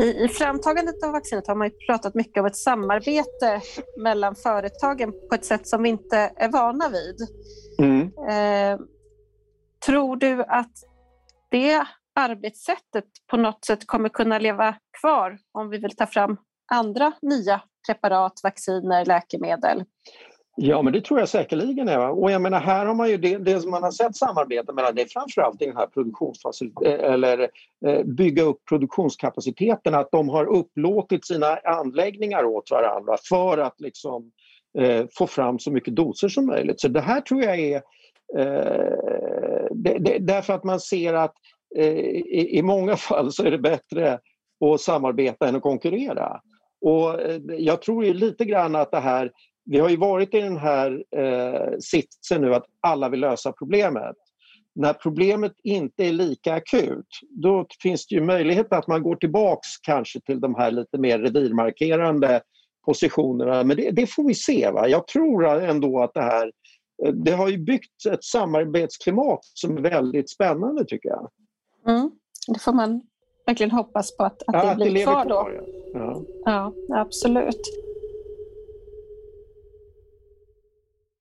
I, I framtagandet av vaccinet har man pratat mycket om ett samarbete mellan företagen på ett sätt som vi inte är vana vid. Mm. Eh, tror du att det arbetssättet på något sätt kommer kunna leva kvar om vi vill ta fram andra nya preparat, vacciner, läkemedel? Ja, men det tror jag säkerligen. Eva. Och jag menar, här har man ju det, det som man har sett samarbete mellan, det är framförallt i den här produktionsfaciliteten, eh, eller eh, bygga upp produktionskapaciteten, att de har upplåtit sina anläggningar åt varandra för att liksom eh, få fram så mycket doser som möjligt. Så det här tror jag är eh, det, det, därför att man ser att eh, i, i många fall så är det bättre att samarbeta än att konkurrera. Och eh, jag tror ju lite grann att det här vi har ju varit i den här eh, sitsen nu att alla vill lösa problemet. När problemet inte är lika akut då finns det ju möjlighet att man går tillbaks kanske till de här lite mer revirmarkerande positionerna. Men det, det, får vi se. Va? Jag tror ändå att det här eh, det har ju byggt ett samarbetsklimat som är väldigt spännande tycker jag. Mm, det får man verkligen hoppas på att, att ja, det blir att det kvar då. Kvar. Ja. ja, absolut.